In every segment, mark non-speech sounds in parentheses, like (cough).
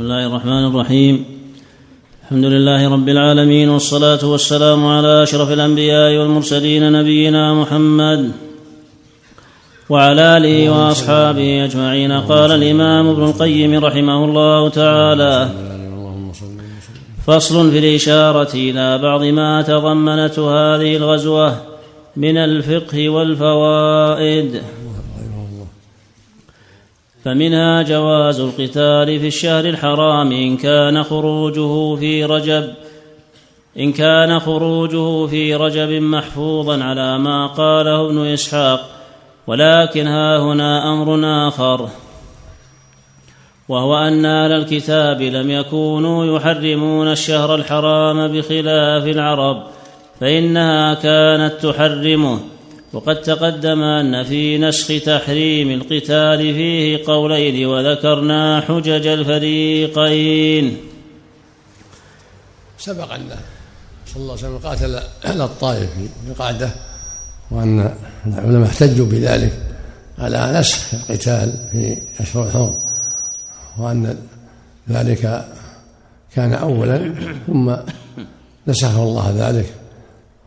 بسم الله الرحمن الرحيم الحمد لله رب العالمين والصلاة والسلام على أشرف الأنبياء والمرسلين نبينا محمد وعلى آله وأصحابه أجمعين قال الإمام ابن القيم رحمه الله تعالى فصل في الإشارة إلى بعض ما تضمنته هذه الغزوة من الفقه والفوائد فمنها جواز القتال في الشهر الحرام إن كان خروجه في رجب إن كان خروجه في رجب محفوظا على ما قاله ابن إسحاق. ولكن ها هنا أمر آخر وهو أن أهل الكتاب لم يكونوا يحرمون الشهر الحرام بخلاف العرب فإنها كانت تحرمه. وقد تقدم أن في نسخ تحريم القتال فيه قولين وذكرنا حجج الفريقين. سبق أن صلى الله عليه وسلم قاتل أهل الطائف في القعدة وأن العلماء احتجوا بذلك على نسخ القتال في أشهر الحرم وأن ذلك كان أولا ثم نسخه الله ذلك.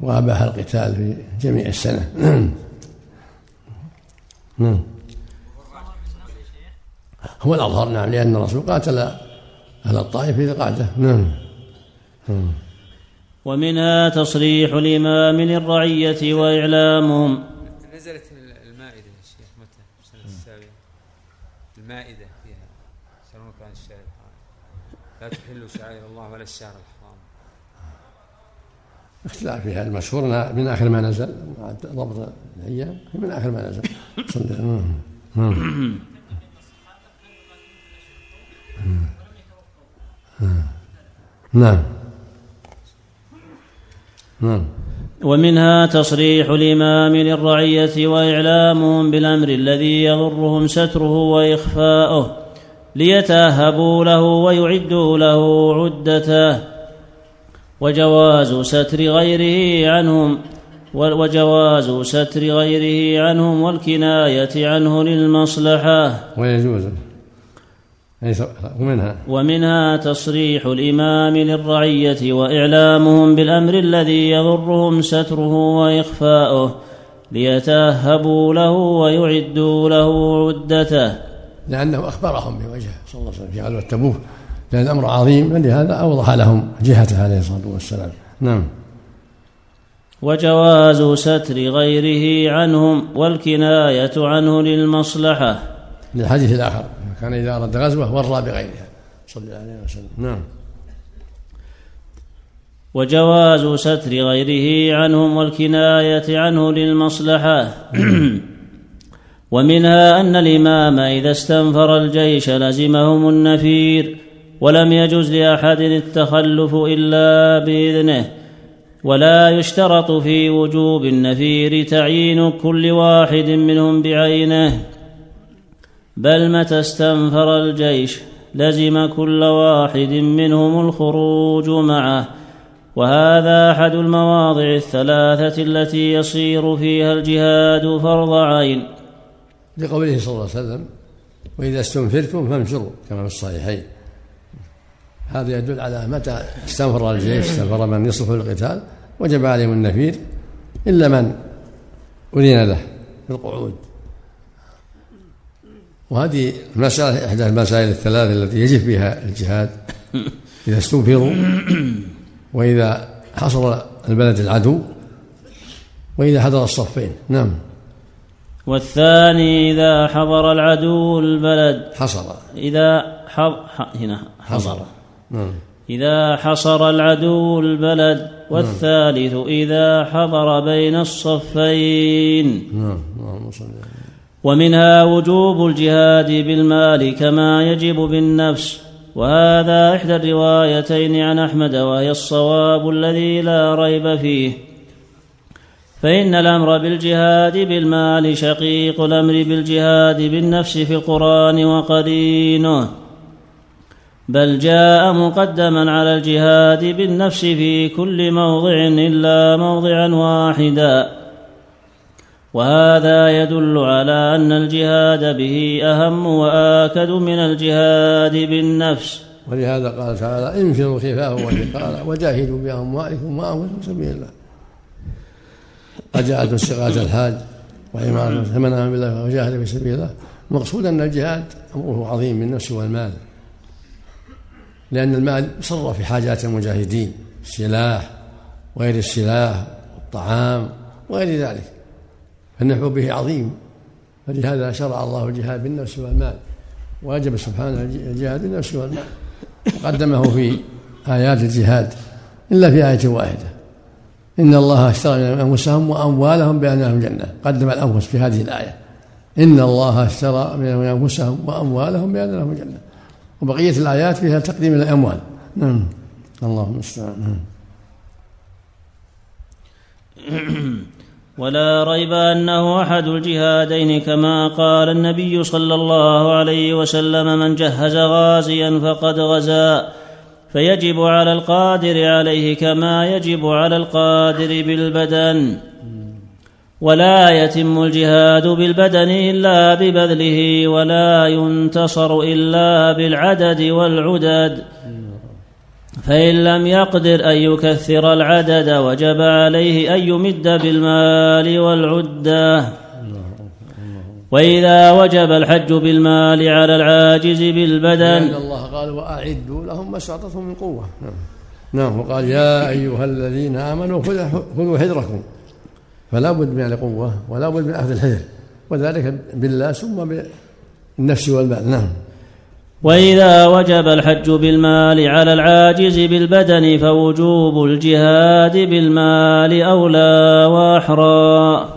وأباح القتال في جميع السنة. نعم هو الأظهر نعم لأن الرسول قاتل أهل الطائف في القعدة نعم. ومنها تصريح الإمام للرعية وإعلامهم. نزلت المائدة يا شيخ متى؟ السنة السابعة. المائدة فيها يسألونك عن الشهر الحرام لا تحلوا شعائر الله ولا الشهر الحرام اختلاف فيها. المشهور من آخر ما نزل ضبط الأيام من آخر ما نزل. نعم. نعم. ومنها تصريح الإمام للرعية وإعلامهم بالأمر الذي يضرهم ستره وإخفاؤه ليتاهبوا له ويعدوا له عدته. وجواز ستر غيره عنهم وجواز ستر غيره عنهم والكناية عنه للمصلحة. ويجوز. ومنها. ومنها تصريح الإمام للرعية وإعلامهم بالأمر الذي يضرهم ستره وإخفاؤه ليتأهبوا له ويعدوا له عدته. لأنه أخبرهم بوجهه. صلى الله عليه وسلم. في غزوة تبوك لأن الأمر عظيم لهذا أوضح لهم جهته عليه الصلاة والسلام. نعم. وجواز ستر غيره عنهم والكناية عنه للمصلحة. للحديث الآخر كان إذا أراد غزوة ورى بغيرها. صلى الله عليه وسلم. نعم. وجواز ستر غيره عنهم والكناية عنه للمصلحة. (clears throat) ومنها أن الإمام إذا استنفر الجيش لزمهم النفير. ولم يجز لأحد التخلف إلا بإذنه ولا يشترط في وجوب النفير تعيين كل واحد منهم بعينه. بل متى استنفر الجيش لزم كل واحد منهم الخروج معه وهذا أحد المواضع الثلاثة التي يصير فيها الجهاد فرض عين. لقوله صلى الله عليه وسلم وإذا استنفرتم فانفروا كما في الصحيحين. هذا يدل على متى استنفر الجيش استنفر من يصلح للقتال وجب عليهم النفير إلا من أذن له في القعود. وهذه المسألة إحدى المسائل الثلاث التي يجب فيها الجهاد إذا استنفروا وإذا حصل البلد العدو وإذا حضر الصفين. نعم. والثاني إذا حضر العدو البلد. حصر. إذا حض... هنا حضر. نعم إذا حصر العدو البلد والثالث إذا حضر بين الصفين. نعم ومنها وجوب الجهاد بالمال كما يجب بالنفس. وهذا إحدى الروايتين عن أحمد وهي الصواب الذي لا ريب فيه. فإن الأمر بالجهاد بالمال شقيق الأمر بالجهاد بالنفس في القرآن وقرينه بل جاء مقدما على الجهاد بالنفس في كل موضع إلا موضعا واحدا. وهذا يدل على أن الجهاد به أهم وآكد من الجهاد بالنفس. ولهذا قال تعالى انفروا خفافا وثقالا وجاهدوا بأموالكم في سبيل الله. قد جاءت استغاثه الحاج وعمارة فمن امن بالله وجاهد في سبيل الله. المقصود أن الجهاد أمره عظيم بالنفس والمال. لأن المال صر في حاجات المجاهدين السلاح وغير السلاح والطعام وغير ذلك. فالنفع به عظيم. فلهذا شرع الله الجهاد بالنفس والمال. وأجب سبحانه الجهاد بالنفس والمال. وقدمه في آيات الجهاد إلا في آية واحدة. إن الله اشترى من أنفسهم وأموالهم بأن لهم جنة. قدم الأنفس في هذه الآية. إن الله اشترى من أنفسهم وأموالهم بأن لهم جنة. وبقية الآيات فيها تقديم الأموال. نعم. اللهم المستعان. ولا ريب أنه أحد الجهادين كما قال النبي صلى الله عليه وسلم من جهز غازيا فقد غزا. فيجب على القادر عليه كما يجب على القادر بالبدن. ولا يتم الجهاد بالبدن إلا ببذله ولا ينتصر إلا بالعدد والعدد. فإن لم يقدر أن يكثر العدد وجب عليه أن يمد بالمال والعدة. وإذا وجب الحج بالمال على العاجز بالبدن. لأن الله قال وأعدوا لهم ما استطعتم من قوة. نعم. نعم. وقال يا أيها الذين آمنوا خذوا حذركم. فلا بد من القوة ولا بد من أخذ الحذر. وذلك بالله ثم بالنفس والمال. نعم. وإذا وجب الحج بالمال على العاجز بالبدن فوجوب الجهاد بالمال أولى وأحرى.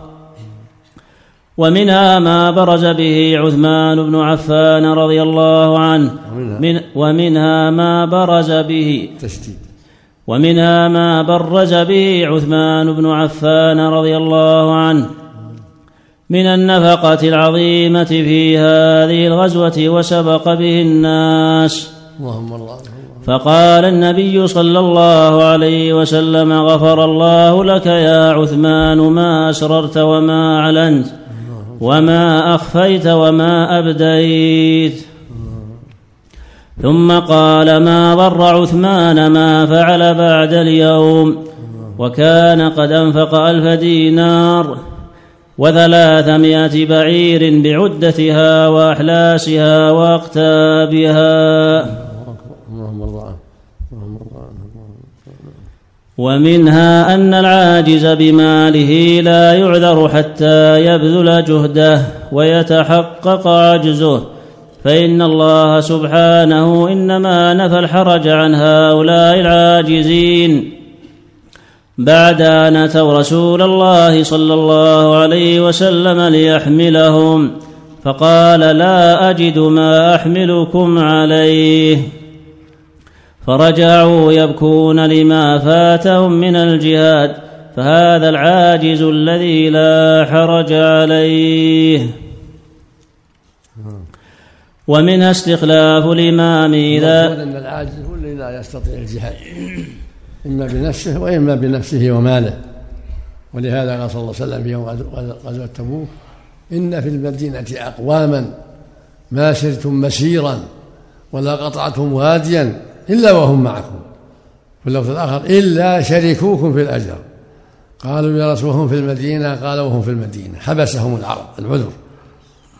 ومنها ما برز به عثمان بن عفان رضي الله عنه. من ومنها ما برز به تشديد. ومنها ما برز به عثمان بن عفان رضي الله عنه من النفقة العظيمة في هذه الغزوة وسبق به الناس. اللهم الله فقال النبي صلى الله عليه وسلم غفر الله لك يا عثمان ما أسررت وما أعلنت وما أخفيت وما أبديت. ثم قال ما ضر عثمان ما فعل بعد اليوم وكان قد أنفق ألف دينار وثلاثمائة بعير بعدتها وأحلاسها وأقتابها. ومنها أن العاجز بماله لا يعذر حتى يبذل جهده ويتحقق عجزه. فإن الله سبحانه إنما نفى الحرج عن هؤلاء العاجزين. بعد أن أتوا رسول الله صلى الله عليه وسلم ليحملهم فقال لا أجد ما أحملكم عليه. فرجعوا يبكون لما فاتهم من الجهاد فهذا العاجز الذي لا حرج عليه. ومنها استخلاف الإمام إذا أن العاجز هو الذي لا يستطيع الجهاد. إما بنفسه وإما بنفسه وماله. ولهذا قال صلى الله عليه وسلم في يوم غزوة تبوك إن في المدينة أقواما ما سرتم مسيرا ولا قطعتم واديا إلا وهم معكم. في اللفظ الآخر إلا شركوكم في الأجر. قالوا يا رسول هم في المدينة؟ قال وهم في المدينة. حبسهم العرض العذر.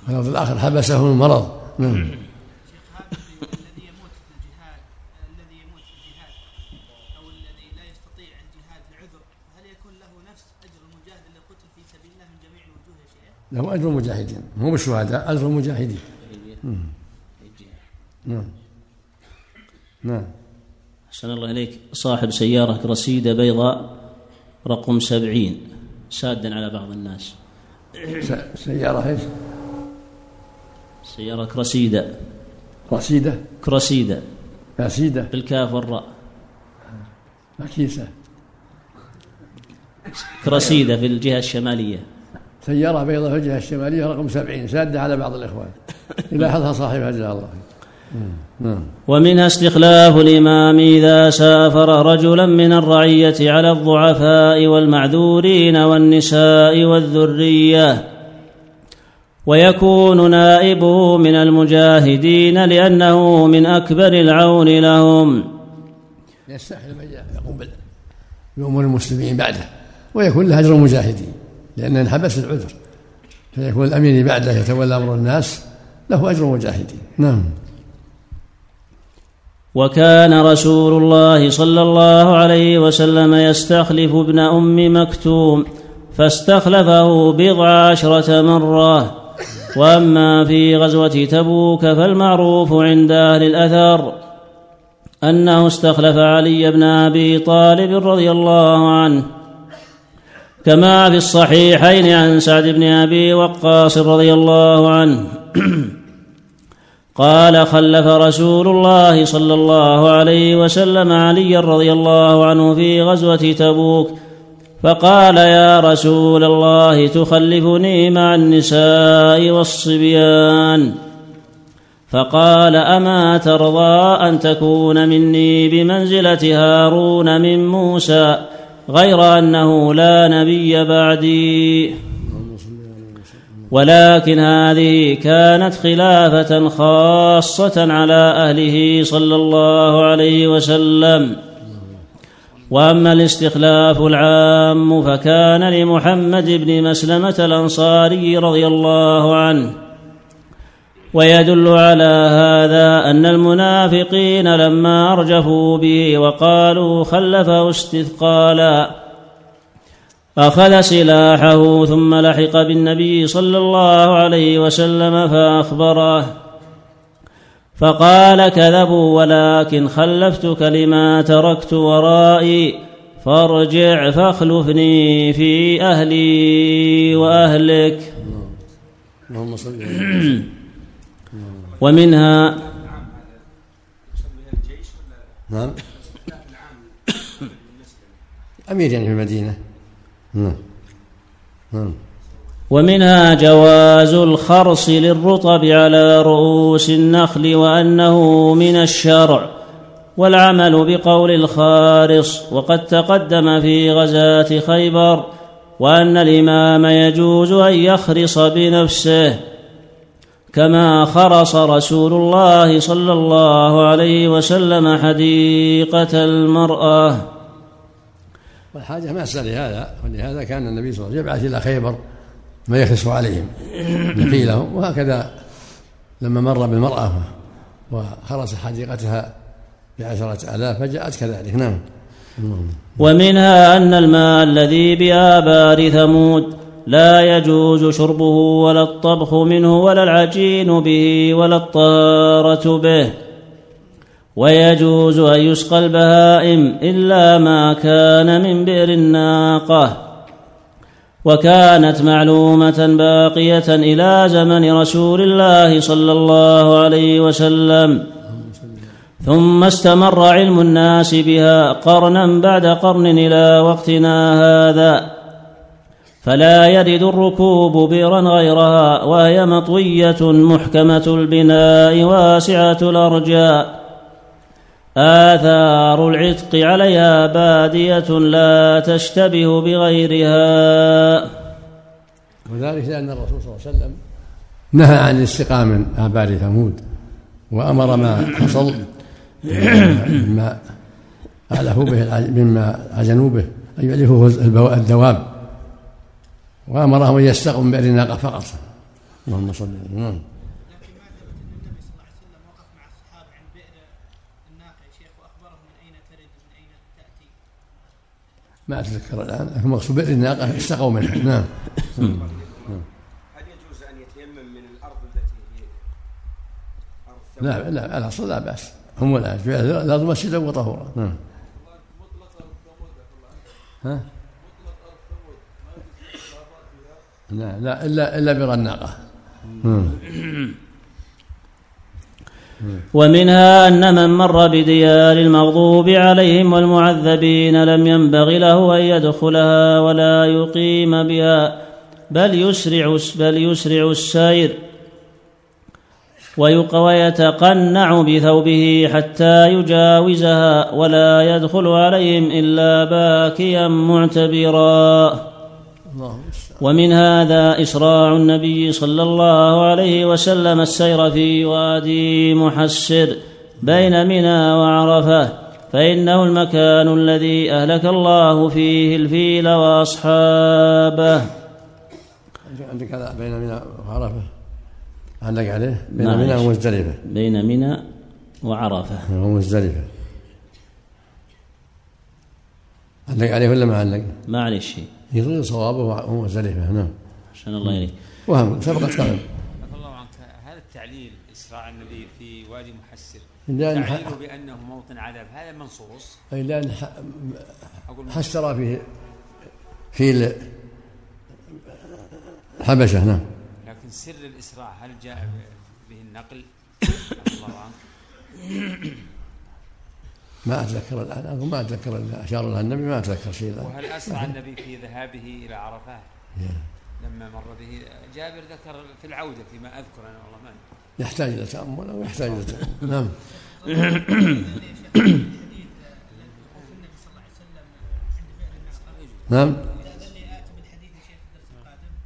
في اللفظ الآخر حبسهم المرض. نعم له أجر المجاهدين. مو بالشهداء أجر المجاهدين. نعم. نعم. أحسن الله إليك. صاحب سيارة رسيدة بيضاء رقم سبعين سادا على بعض الناس. سيارة إيش؟ سيارة كرسيدة. رسيدة كرسيدة. رسيدة بالكاف والراء. مكيسة كرسيدة في الجهة الشمالية. سيارة بيضاء في الجهة الشمالية رقم سبعين سادة على بعض الإخوان. يلاحظها صاحبها جزاه الله. نعم. ومنها استخلاف الإمام إذا سافر رجلا من الرعية على الضعفاء والمعذورين والنساء والذرية. ويكون نائبه من المجاهدين لأنه من أكبر العون لهم. يستحل من يقوم بأمور المسلمين بعده ويكون له أجر المجاهدين لأنه انحبس العذر. فيكون الأمين بعده يتولى أمر الناس له أجر المجاهدين. نعم. وكان رسول الله صلى الله عليه وسلم يستخلف ابن أم مكتوم فاستخلفه بضع عشرة مرة. وأما في غزوة تبوك فالمعروف عند أهل الأثر أنه استخلف علي بن أبي طالب رضي الله عنه كما في الصحيحين عن سعد بن أبي وقاص رضي الله عنه (clears throat) قال خلف رسول الله صلى الله عليه وسلم عليا رضي الله عنه في غزوة تبوك فقال يا رسول الله تخلفني مع النساء والصبيان. فقال أما ترضى أن تكون مني بمنزلة هارون من موسى غير أنه لا نبي بعدي. ولكن هذه كانت خلافة خاصة على أهله صلى الله عليه وسلم. وأما الاستخلاف العام فكان لمحمد بن مسلمة الأنصاري رضي الله عنه. ويدل على هذا أن المنافقين لما أرجفوا به وقالوا خلفه استثقالا. أخذ سلاحه ثم لحق بالنبي صلى الله عليه وسلم فأخبره. فقال كذبوا ولكن خلفتك لما تركت ورائي فارجع فاخلفني في أهلي وأهلك. اللهم صل (clears throat) ومنها نعم. أمير يعني في المدينة. نعم. نعم. ومنها جواز الخرص للرطب على رؤوس النخل وأنه من الشرع والعمل بقول الخارص وقد تقدم في غزاة خيبر وأن الإمام يجوز أن يخرص بنفسه كما خرص رسول الله صلى الله عليه وسلم حديقة المرأة. والحاجة ماسه لهذا ولهذا كان النبي صلى الله عليه وسلم يبعث إلى خيبر ما يخلص عليهم. (coughs) نقيلهم وهكذا لما مر بالمرأة وخرس حديقتها بعشرة آلاف فجاءت كذلك. نعم. ومنها أن الماء الذي بآبار ثمود لا يجوز شربه ولا الطبخ منه ولا العجين به ولا الطارة به. ويجوز أن يسقى البهائم إلا ما كان من بئر الناقة. وكانت معلومة باقية إلى زمن رسول الله صلى الله عليه وسلم. ثم استمر علم الناس بها قرنا بعد قرن إلى وقتنا هذا. فلا يرد الركوب بئرا غيرها وهي مطوية محكمة البناء واسعة الأرجاء. آثار العتق عليها بادية لا تشتبه بغيرها. وذلك لأن الرسول صلى الله عليه وسلم نهى عن الاستقاء من آبار ثمود وأمر ما حصل مما أعلفوا به مما عجنوا به أن يؤلفوا الدواب. وأمرهم أن يستقوا من بئر الناقة فقط. اللهم صل وسلم ما أتذكر الآن لكن مقصود بئر الناقة استقوا منها نعم. هل يجوز أن يتيمم من الأرض التي هي لا لا الأصل لا بأس. هم ولا لا مسجدا وطهورا نعم. ها؟ لا لا إلا إلا برناقة. (coughs) ومنها أن من مر بديار المغضوب عليهم والمعذبين لم ينبغ له أن يدخلها ولا يقيم بها. بل يسرع بل يسرع السير. ويتقنع بثوبه حتى يجاوزها ولا يدخل عليهم إلا باكيا معتبرا. الله ومن هذا إسراع النبي صلى الله عليه وسلم السير في وادي محسر بين منى وعرفة فإنه المكان الذي أهلك الله فيه الفيل وأصحابه. عندك هذا بين منى وعرفة؟ عندك عليه؟ بين نعم. منى ومزدلفة. بين منى وعرفة. ومزدلفة. عندك عليه ولا ما عندك؟ ما عليه شيء يظل صوابه ومزدلفة نعم. عشان الله إليك وهم سبقت عفى الله عنك. هذا التعليل اسراع النبي في وادي محسر لأن تعليله بأنه موطن عذاب. هذا منصوص. أي لأن حسر فيه في الحبشة نعم. لكن سر الاسراع هل جاء به النقل؟ (coughs) الله عنك. ما أتذكر الآن أقول ما أتذكر اللي أشار لها النبي ما أتذكر شيء الآن وهل أسرع (laughs) النبي في ذهابه إلى عرفات؟ لما مر به جابر ذكر في العودة فيما أذكر أنا والله ما يحتاج إلى تأمل أو يحتاج إلى تأمل؟ (laughs) نعم. (coughs) نعم.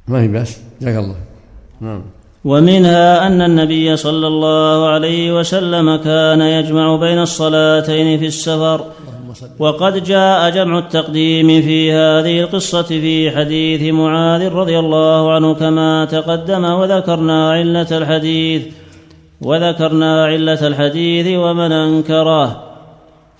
ما هي بس جزاك الله. نعم. ومنها أن النبي صلى الله عليه وسلم كان يجمع بين الصلاتين في السفر. وقد جاء جمع التقديم في هذه القصة في حديث معاذ رضي الله عنه كما تقدم وذكرنا علة الحديث وذكرنا علة الحديث ومن أنكره.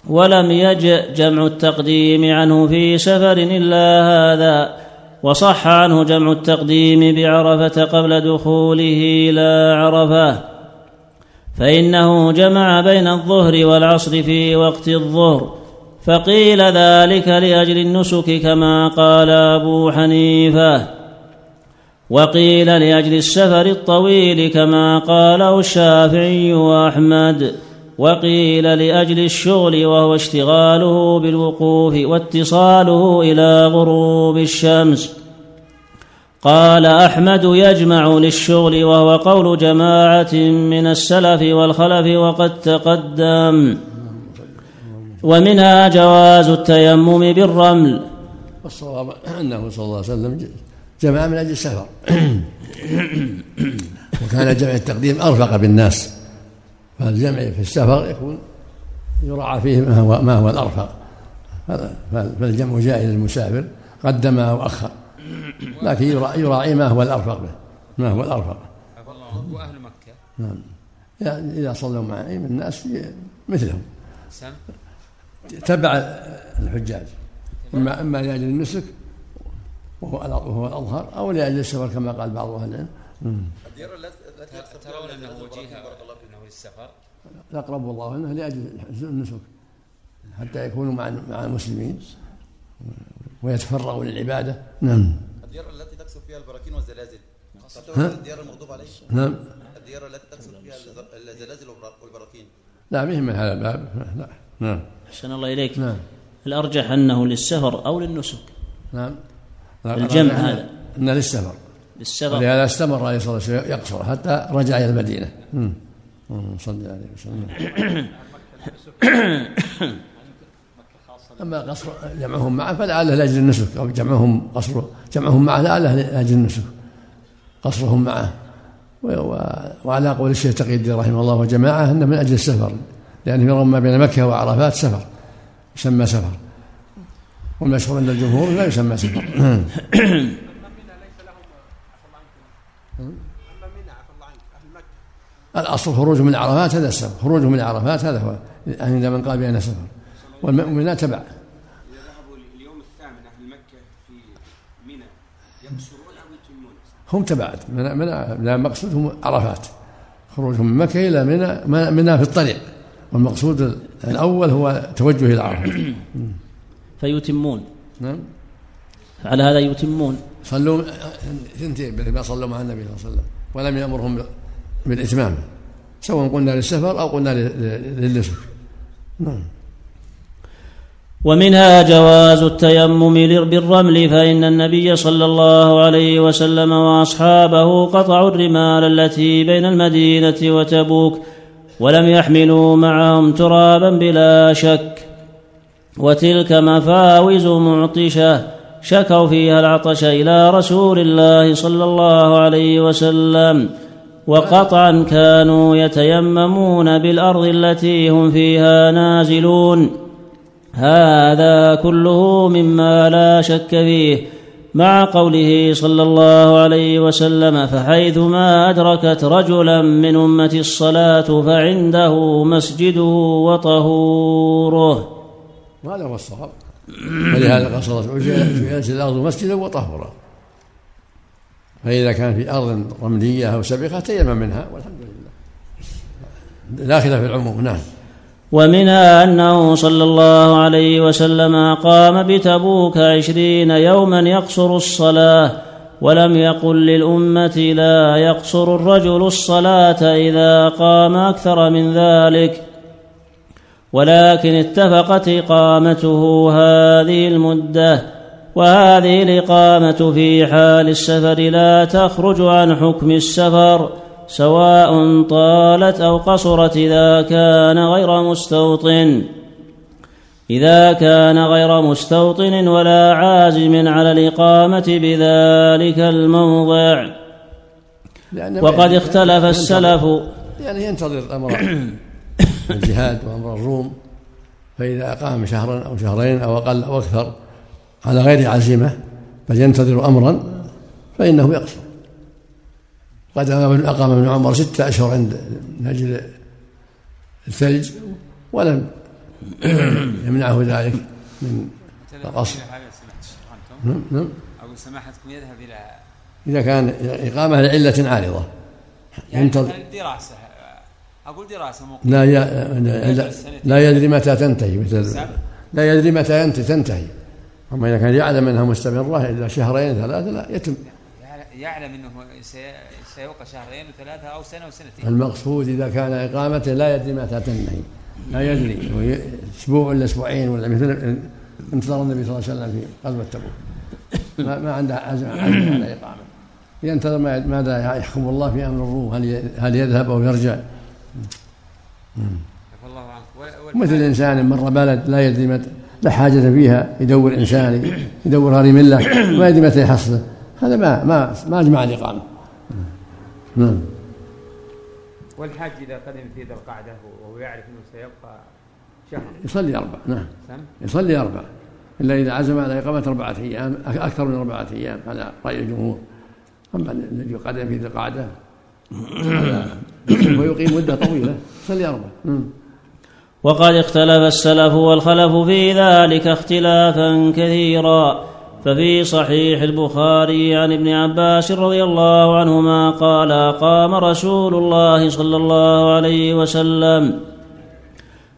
ولم يجئ جمع التقديم عنه في سفر إلا هذا. وصح عنه جمع التقديم بعرفة قبل دخوله إلى عرفة فإنه جمع بين الظهر والعصر في وقت الظهر فقيل ذلك لأجل النسك كما قال أبو حنيفة وقيل لأجل السفر الطويل كما قاله الشافعي وأحمد. وقيل لأجل الشغل وهو اشتغاله بالوقوف واتصاله إلى غروب الشمس. قال أحمد يجمع للشغل وهو قول جماعة من السلف والخلف وقد تقدم. ومنها جواز التيمم بالرمل. والصواب أنه صلى الله عليه وسلم جمع من أجل السفر. (coughs) وكان جمع التقديم أرفق بالناس. فالجمع في السفر يكون يراعى فيه ما هو ما هو الأرفق. هذا فالجمع جائز للمسافر قدم أو أخر لكن يراعي, يراعي ما هو الأرفق به. ما هو الأرفق. عفى الله عنك واهل مكة. نعم. يعني إذا صلوا مع الناس مثلهم. تبع الحجاج. إما إما لأجل النسك وهو وهو الأظهر أو لأجل السفر كما قال بعض أهل العلم. ترون أنه وجيه للسفر؟ الأقرب والله أنه لأجل النسك حتى يكونوا مع مع المسلمين ويتفرغوا للعبادة. نعم. الديار التي تقصد فيها البراكين والزلازل ها؟ تكون الديار المغضوب عليه نعم. الديار التي تقصد فيها الز- الزلازل والبرا- والبراكين. لا به من هذا الباب. لا. نعم. أحسن الله إليك. نعم. الأرجح أنه للسفر أو للنسك. نعم. الجمع هذا. أن للسفر. للسفر. ولهذا استمر عليه الصلاة والسلام يقصر حتى رجع إلى المدينة. مم. اللهم صل عليه وسلم أما قصر جمعهم معه فلعله لأجل النسك أو جمعهم قصر جمعهم معه لعله لأجل النسك قصرهم معه. و- و- وعلى قول الشيخ تقي الدين رحمه الله وجماعة أنه من أجل السفر لأنه يرى ما بين مكة وعرفات سفر يسمى سفر. والمشهور عند الجمهور لا يسمى سفر. (coughs) (coughs) الأصل خروج من عرفات هذا السفر خروجه من عرفات هذا هو. عند من قال بأنه سفر والمؤمنات تبع. منى هم تبعت. من من لا المقصود هم عرفات. خروجهم من مكة إلى منى منى في الطريق. والمقصود الأول هو توجه إلى عرفات فيتمون. نعم. على هذا يتمون. صلوا ثنتين ما صلوا مع النبي صلى الله عليه وسلم. ولم يأمرهم بالإتمام سواء قلنا للسفر أو قلنا للنسك. نعم. ومنها جواز التيمم بالرمل فإن النبي صلى الله عليه وسلم وأصحابه قطعوا الرمال التي بين المدينة وتبوك ولم يحملوا معهم ترابا بلا شك. وتلك مفاوز معطشة شكوا فيها العطش إلى رسول الله صلى الله عليه وسلم. وقطعا كانوا يتيممون بالأرض التي هم فيها نازلون. هذا كله مما لا شك فيه. مع قوله صلى الله عليه وسلم فحيثما أدركت رجلا من أمة الصلاة فعنده مسجده وطهوره. وهذا هو الصواب. ولهذا قصرت جعلت الأرض مسجدا وطهورا. فإذا كان في أرض رملية أو سبخة تيمم منها والحمد لله. داخلة في العموم نعم. ومنها أنه صلى الله عليه وسلم قام بتبوك عشرين يوما يقصر الصلاة ولم يقل للأمة لا يقصر الرجل الصلاة إذا قام أكثر من ذلك. ولكن اتفقت إقامته هذه المدة. وهذه الإقامة في حال السفر لا تخرج عن حكم السفر سواء طالت أو قصرت إذا كان غير مستوطن. إذا كان غير مستوطن ولا عازم على الإقامة بذلك الموضع. وقد اختلف السلف. يعني ينتظر أمر الجهاد وأمر الروم فإذا أقام شهرا أو شهرين أو أقل أو أكثر على غير عزيمة بل ينتظر أمرا فإنه يقصر. قد أقام ابن عمر ستة أشهر عند نجل الثلج ولم يمنعه ذلك من القصر. نعم نعم. أقول سماحتكم يذهب إلى إذا كان إقامة لعلة عارضة. يعني ينتظر. دراسة؟ أقول دراسة لا لا, لا يدري متى تنتهي مثل لا يدري متى تنتهي. أما إذا كان يعلم أنها مستمرة إلا شهرين ثلاثة لا يتم. يعلم أنه سيبقى شهرين وثلاثة أو سنة وسنتين. المقصود إذا كان إقامته لا يدري متى تنتهي لا يدري. أسبوع ولا أسبوعين ولا مثل انتظر النبي صلى الله عليه وسلم في غزوة تبوك. ما, ما عنده عزم على إقامة. ينتظر ماذا يحكم الله في أمر الروم هل هل يذهب أو يرجع؟ مثل إنسان مر بلد لا يدري متى لا حاجة فيها يدور إنسان يدور هذه ملة ما يدري متى يحصله هذا ما ما ما أجمع الإقامة. نعم. والحاج إذا قدم في ذي القعدة وهو يعرف أنه سيبقى شهر. يصلي أربع. نعم. يصلي أربع. إلا إذا عزم على إقامة أربعة أيام أكثر من أربعة أيام على رأي الجمهور. أما الذي قدم في ذي القعدة (coughs) ويقيم مدة طويلة يصلي أربع. نعم. وقد اختلف السلف والخلف في ذلك اختلافا كثيرا. ففي صحيح البخاري عن ابن عباس رضي الله عنهما قال قام رسول الله صلى الله عليه وسلم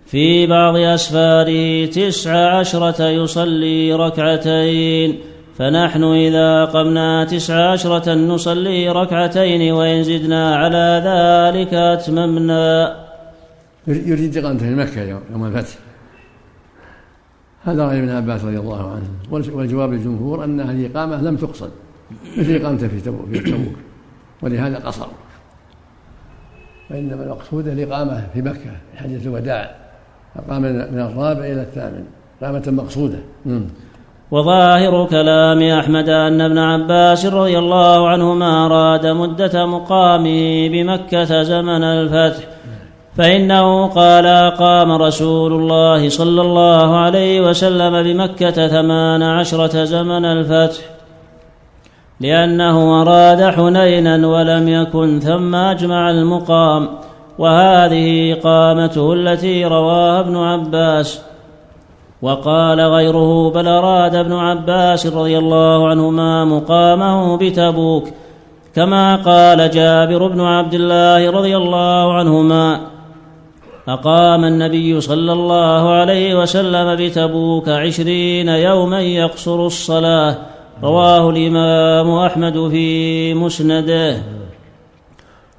في بعض أسفاره تسع عشرة يصلي ركعتين فنحن إذا قمنا تسع عشرة نصلي ركعتين وإن زدنا على ذلك أتممنا. يريد في مكة يوم الفتح. هذا رأي ابن عباس رضي الله عنه. والجواب للجمهور أن هذه الإقامة لم تقصد مثل تبوك في تبوك. ولهذا قصر وإنما المقصود الإقامة في مكة في حجة الوداع. أقام من الرابع إلى الثامن. إقامة مقصودة. وظاهر كلام أحمد أن ابن عباس رضي الله عنهما أراد مدة مقامه بمكة زمن الفتح. فإنه قال أقام رسول الله صلى الله عليه وسلم بمكة ثمان عشرة زمن الفتح لأنه أراد حنينا ولم يكن ثم أجمع المقام وهذه إقامته التي رواها ابن عباس. وقال غيره بل أراد ابن عباس رضي الله عنهما مقامه بتبوك كما قال جابر بن عبد الله رضي الله عنهما. أقام النبي صلى الله عليه وسلم بتبوك عشرين يوما يقصر الصلاة. رواه الإمام أحمد في مسنده.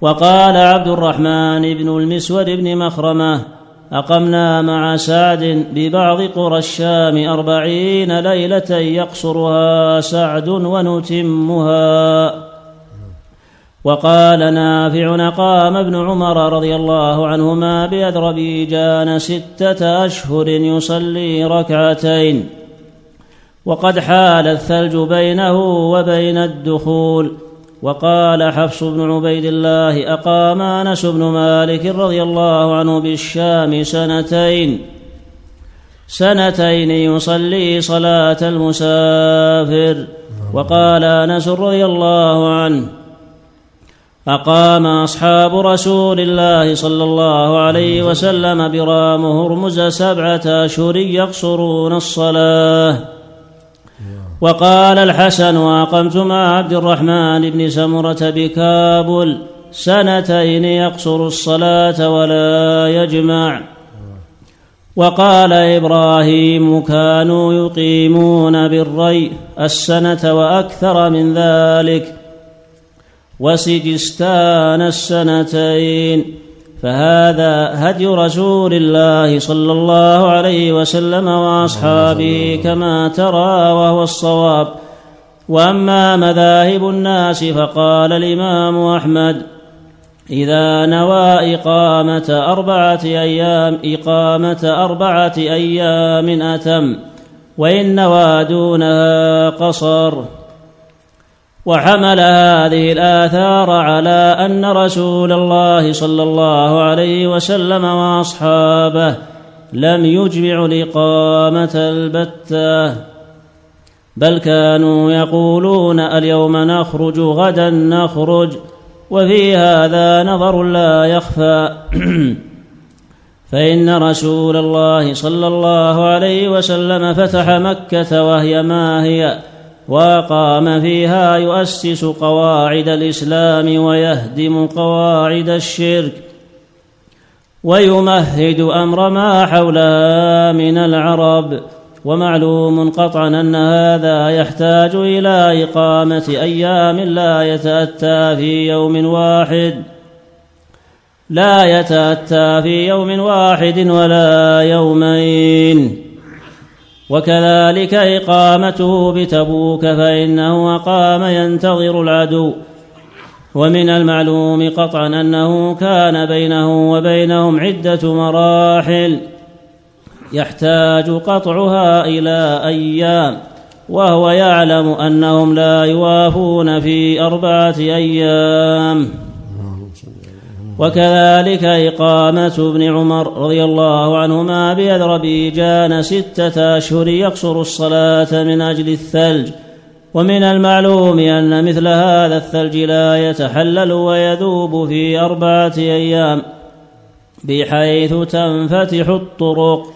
وقال عبد الرحمن بن المسود بن مخرمة أقمنا مع سعد ببعض قرى الشام أربعين ليلة يقصرها سعد ونتمها. وقال نافع قام ابن عمر رضي الله عنهما بأذربيجان ستة أشهر يصلي ركعتين. وقد حال الثلج بينه وبين الدخول. وقال حفص بن عبيد الله أقام أنس بن مالك رضي الله عنه بالشام سنتين. سنتين يصلي صلاة المسافر. وقال أنس رضي الله عنه أقام أصحاب رسول الله صلى الله عليه وسلم برام هرمز سبعة أشهر يقصرون الصلاة. وقال الحسن وأقمت مع عبد الرحمن بن سمرة بكابل سنتين يقصر الصلاة ولا يجمع. وقال إبراهيم كانوا يقيمون بالري السنة وأكثر من ذلك وسجستان السنتين فهذا هدي رسول الله صلى الله عليه وسلم وأصحابه كما ترى وهو الصواب. وأما مذاهب الناس فقال الإمام أحمد إذا نوى إقامة أربعة أيام إقامة أربعة أيام أتم وإن نوى دونها قصر. وحمل هذه الآثار على أن رسول الله صلى الله عليه وسلم وأصحابه لم يجمع الإقامة البتة. بل كانوا يقولون اليوم نخرج غدا نخرج وفي هذا نظر لا يخفى. (clears throat) فإن رسول الله صلى الله عليه وسلم فتح مكة وهي ما هي واقام فيها يؤسس قواعد الإسلام ويهدم قواعد الشرك ويمهد أمر ما حولها من العرب. ومعلوم قطعا أن هذا يحتاج إلى إقامة أيام لا يتأتى في يوم واحد. لا يتأتى في يوم واحد ولا يومين. وكذلك إقامته بتبوك فإنه أقام ينتظر العدو. ومن المعلوم قطعا أنه كان بينه وبينهم عدة مراحل. يحتاج قطعها إلى أيام وهو يعلم أنهم لا يوافون في أربعة أيام. وكذلك إقامة ابن عمر رضي الله عنهما بأذربيجان ستة أشهر يقصر الصلاة من أجل الثلج. ومن المعلوم أن مثل هذا الثلج لا يتحلل ويذوب في أربعة أيام بحيث تنفتح الطرق.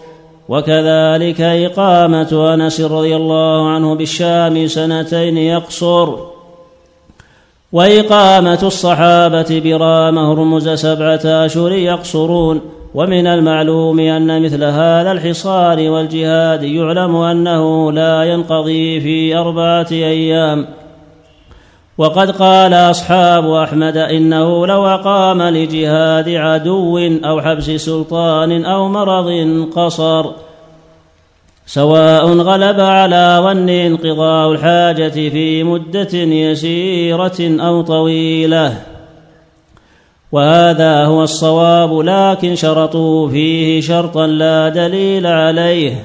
وكذلك إقامة أنس رضي الله عنه بالشام سنتين يقصر. وإقامة الصحابة برام هرمز سبعة أشهر يقصرون ومن المعلوم أن مثل هذا الحصار والجهاد يعلم أنه لا ينقضي في أربعة أيام. وقد قال أصحاب أحمد إنه لو أقام لجهاد عدو أو حبس سلطان أو مرض قصر سواء غلب على ظن انقضاء الحاجة في مدة يسيرة أو طويلة. وهذا هو الصواب لكن شرطوا فيه شرطا لا دليل عليه.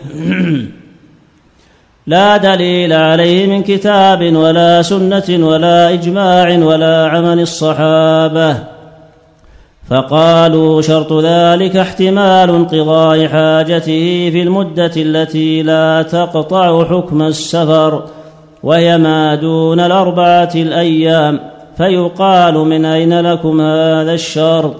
(clears throat) لا دليل عليه من كتاب ولا سنة ولا إجماع ولا عمل الصحابة. فقالوا شرط ذلك احتمال انقضاء حاجته في المدة التي لا تقطع حكم السفر وهي ما دون الأربعة الأيام فيقال من أين لكم هذا الشرط؟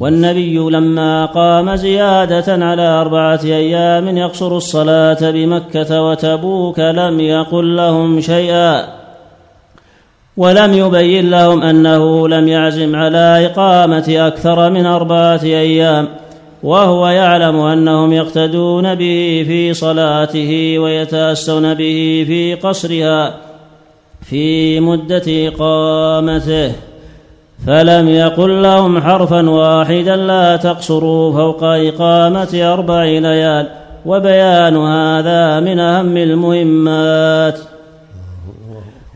والنبي لما قام زيادة على أربعة أيام يقصر الصلاة بمكة وتبوك لم يقل لهم شيئا. ولم يبين لهم أنه لم يعزم على إقامة أكثر من أربعة أيام وهو يعلم أنهم يقتدون به في صلاته ويتأسون به في قصرها في مدة إقامته. فلم يقل لهم حرفا واحدا لا تقصروا فوق إقامة أربع ليال وبيان هذا من أهم المهمات.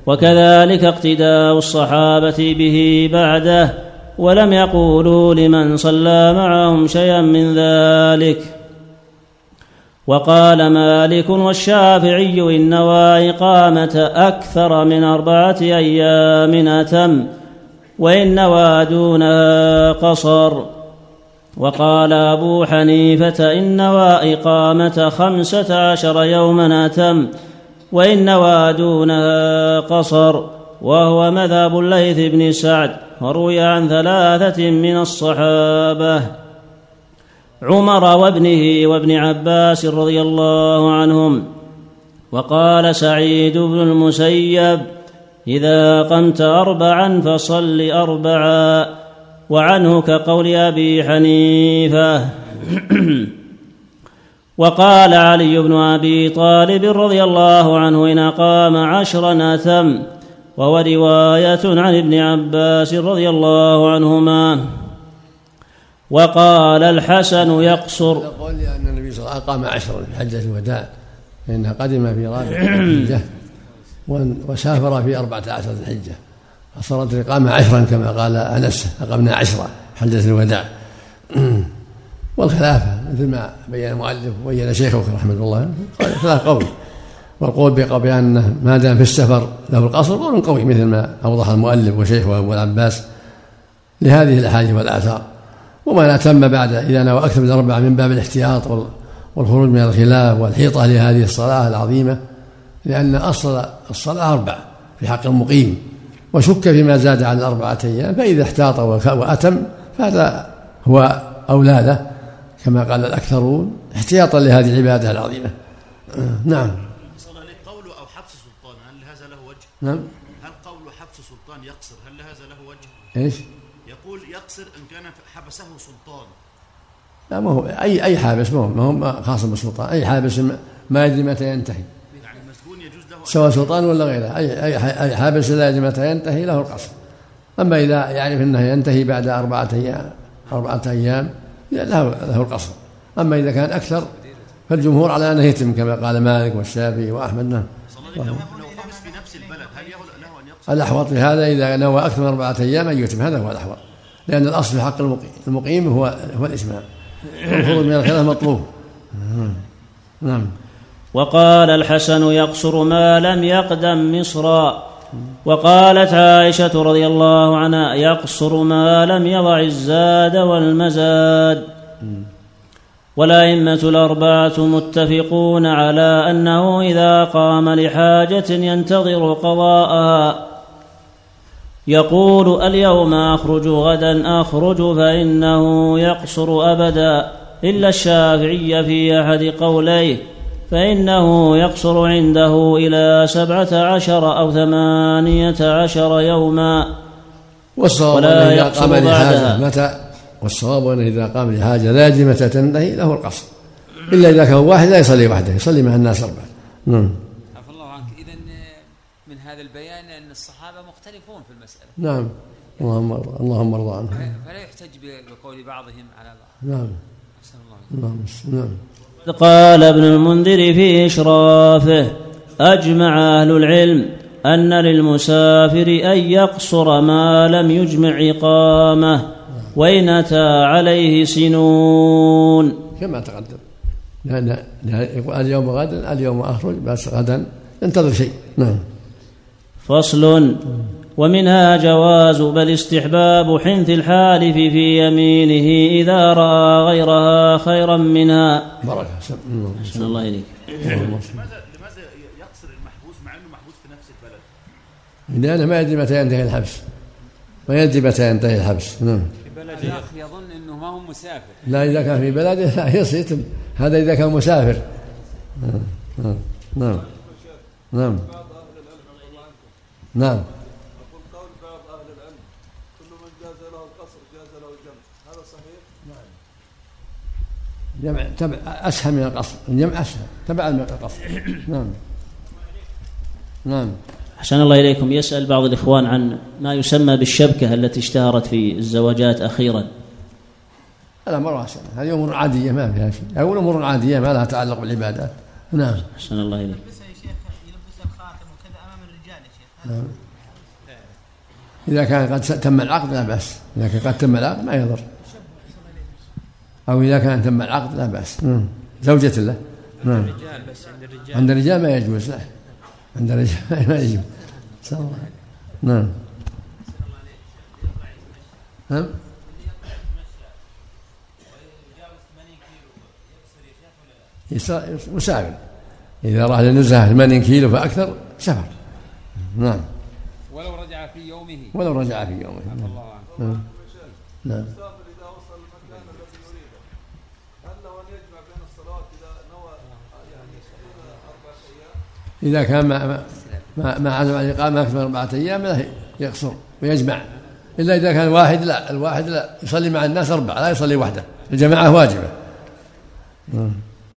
وكذلك اقتداء الصحابة به بعده ولم يقولوا لمن صلى معهم شيئا من ذلك. وقال مالك والشافعي إن نوى إقامة أكثر من أربعة أيام أتم وإن نوى دونها قصر. وقال أبو حنيفة إن نوى إقامة خمسة عشر يوما أتم وإن نوى دونها قصر وهو مذهب الليث بن سعد وروي عن ثلاثة من الصحابة. عمر وابنه وابن عباس رضي الله عنهم. وقال سعيد بن المسيب إذا قمت أربعا فصل أربعا وعنه كقول أبي حنيفة. (clears throat) وقال علي بن أبي طالب رضي الله عنه إن أقام عشرا أتم وهو رواية عن ابن عباس رضي الله عنهما. وقال الحسن يقصر. يقول لأن النبي صلى الله عليه وسلم أقام عشرا في حجة الوداع فإنه قدم في رابع الحجة وسافر في أربعة عشر الحجة. فصارت الإقامة عشرا كما قال أنس أقمنا عشرة حجة الوداع. والخلافة مثل ما بين المؤلف وبين شيخه رحمه الله. قال ثلاث قول والقول بأن ما دام في السفر له القصر قول قوي مثل ما أوضح المؤلف وشيخه أبو العباس لهذه الأحاديث والآثار. وما أتم بعد إذا نوى أكثر من أربعة من باب الاحتياط والخروج من الخلاف والحيطة لهذه الصلاة العظيمة لأن أصل الصلاة أربع في حق المقيم. وشك فيما زاد عن الأربعة أيام فإذا احتاط وأتم فهذا هو أولى له كما قال الأكثرون احتياطا لهذه العبادة العظيمة. نعم. قول أو حبس سلطان هل هذا له وجه؟ نعم. هل قول حبس سلطان يقصر؟ هل هذا له وجه؟ إيش؟ يقول يقصر إن كان حبسه سلطان. لا ما هو أي أي حابس ما هو ما هو خاص بالسلطان. أي حابس ما يدري متى ينتهي. يعني المسجون يجوز له سواء سلطان ولا غيره. أي أي أي حابس لا يدري متى ينتهي له القصر. أما إذا يعرف أنه ينتهي بعد أربعة أيام أربعة أيام له له القصر أما إذا كان أكثر فالجمهور على أنه يتم كما قال مالك والشافعي وأحمد نعم؟ الأحوط في هذا إذا نوى أكثر من أربعة أيام أن يتم. هذا هو الأحوط. لأن الأصل في حق المقيم هو هو الإسماع والخروج من الخلاف مطلوب. نعم. وقال الحسن يقصر ما لم يقدم مصرا. وقالت عائشة رضي الله عنها يقصر ما لم يضع الزاد والمزاد. والأئمة الأربعة متفقون على أنه إذا قام لحاجة ينتظر قضاءها. يقول اليوم أخرج غدا أخرج فإنه يقصر أبدا إلا الشافعي في أحد قوليه. فإنه يقصر عنده إلى سبعة عشر أو ثمانية عشر يوما. والصواب ولا إذا يقصر قام لحاجة بعدها. متى؟ والصواب أنه إذا قام لحاجة لازمة تنتهي له القصر. إلا إذا كان واحد لا يصلي وحده يصلي مع الناس أربعة. نعم. عفى الله عنك. اذا من هذا البيان أن الصحابة مختلفون في المسألة. نعم. اللهم ارضى اللهم ارضى عنهم. فلا يحتج بقول بعضهم على بعض. نعم. الله نعم. نعم. قال ابن المنذر في إشرافه أجمع أهل العلم أن للمسافر أن يقصر ما لم يجمع إقامة وإن أتى عليه سنون. كما تقدم. يقول اليوم غدا اليوم أخرج بس غدا انتظر شيء. نعم. فصل. ومنها جواز بل استحباب حنث الحالف في يمينه إذا رأى غيرها خيرا منها. صل. أحسن الله إليك. اللهم صل. لماذا لماذا يقصر المحبوس مع إنه محبوس في نفس البلد؟ لأنه ما يدري متى ينتهي الحبس. ما يدري متى ينتهي الحبس. نعم. الأخ يظن إنه ما هو مسافر. لا إذا كان في بلده لا يتم هذا إذا كان مسافر. نعم. نعم. نعم. نعم نعم يقول قول بعض أهل العلم كل من جاز له القصر جاز له الجمع هذا صحيح؟ جمع تبع أسهل من القصر الجمع أسهل تبع من القصر. نعم. نعم. أحسن الله إليكم. يسأل بعض الإخوان عن ما يسمى بالشبكة التي اشتهرت في الزواجات أخيرا. الأمر واسع هذه أمور عادية ما فيها شيء. أقول أمور عادية ما لها تعلق بالعبادات. نعم. أحسن الله إليك. يلبسها يا شيخ يلبس الخاتم وكذا أمام الرجال يا شيخ. نعم. إذا كان قد تم العقد لا بأس. إذا كان قد تم العقد ما يضر. أو إذا كان تم العقد لا بأس. نعم. زوجة له. نعم. الرجال بس عند الرجال. عند الرجال ما يجوز لا عند الرجال (laughs) ما يجوز. نسأل الله نعم. نعم. مسافر. إذا راح للنزهة 80 كيلو فأكثر سفر نعم. ولو رجع في يومه. ولو رجع في يومه. الله عنه نعم المسافر اذا وصل المكان الذي يريده هل له ان يجمع بين الصلوات اذا نوى يعني يصلون اربعه أيام؟ إذا كان ما ما ما عزم على الإقامة أكثر من أربعة أيام لا يقصر ويجمع. إلا إذا كان واحد لا الواحد لا يصلي مع الناس أربعة لا يصلي وحده الجماعة واجبة.